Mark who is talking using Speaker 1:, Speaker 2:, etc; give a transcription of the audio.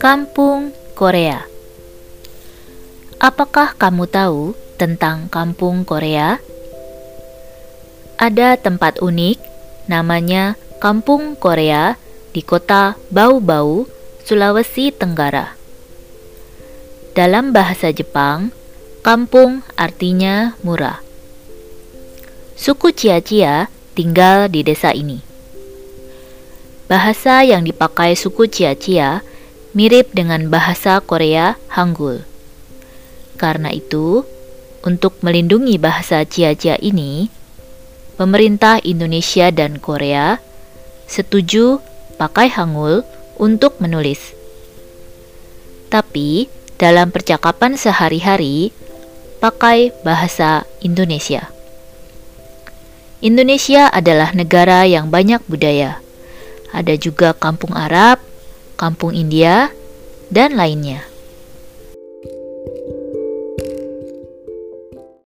Speaker 1: Kampung Korea Apakah kamu tahu tentang kampung Korea? Ada tempat unik namanya Kampung Korea di kota Bau-Bau, Sulawesi Tenggara. Dalam bahasa Jepang, kampung artinya murah. Suku Cia-Cia tinggal di desa ini. Bahasa yang dipakai suku Cia-Cia mirip dengan bahasa Korea Hangul. Karena itu, untuk melindungi bahasa Cia-Cia ini, pemerintah Indonesia dan Korea setuju pakai Hangul untuk menulis. Tapi, dalam percakapan sehari-hari, pakai bahasa Indonesia. Indonesia adalah negara yang banyak budaya. Ada juga kampung Arab, kampung India, dan lainnya.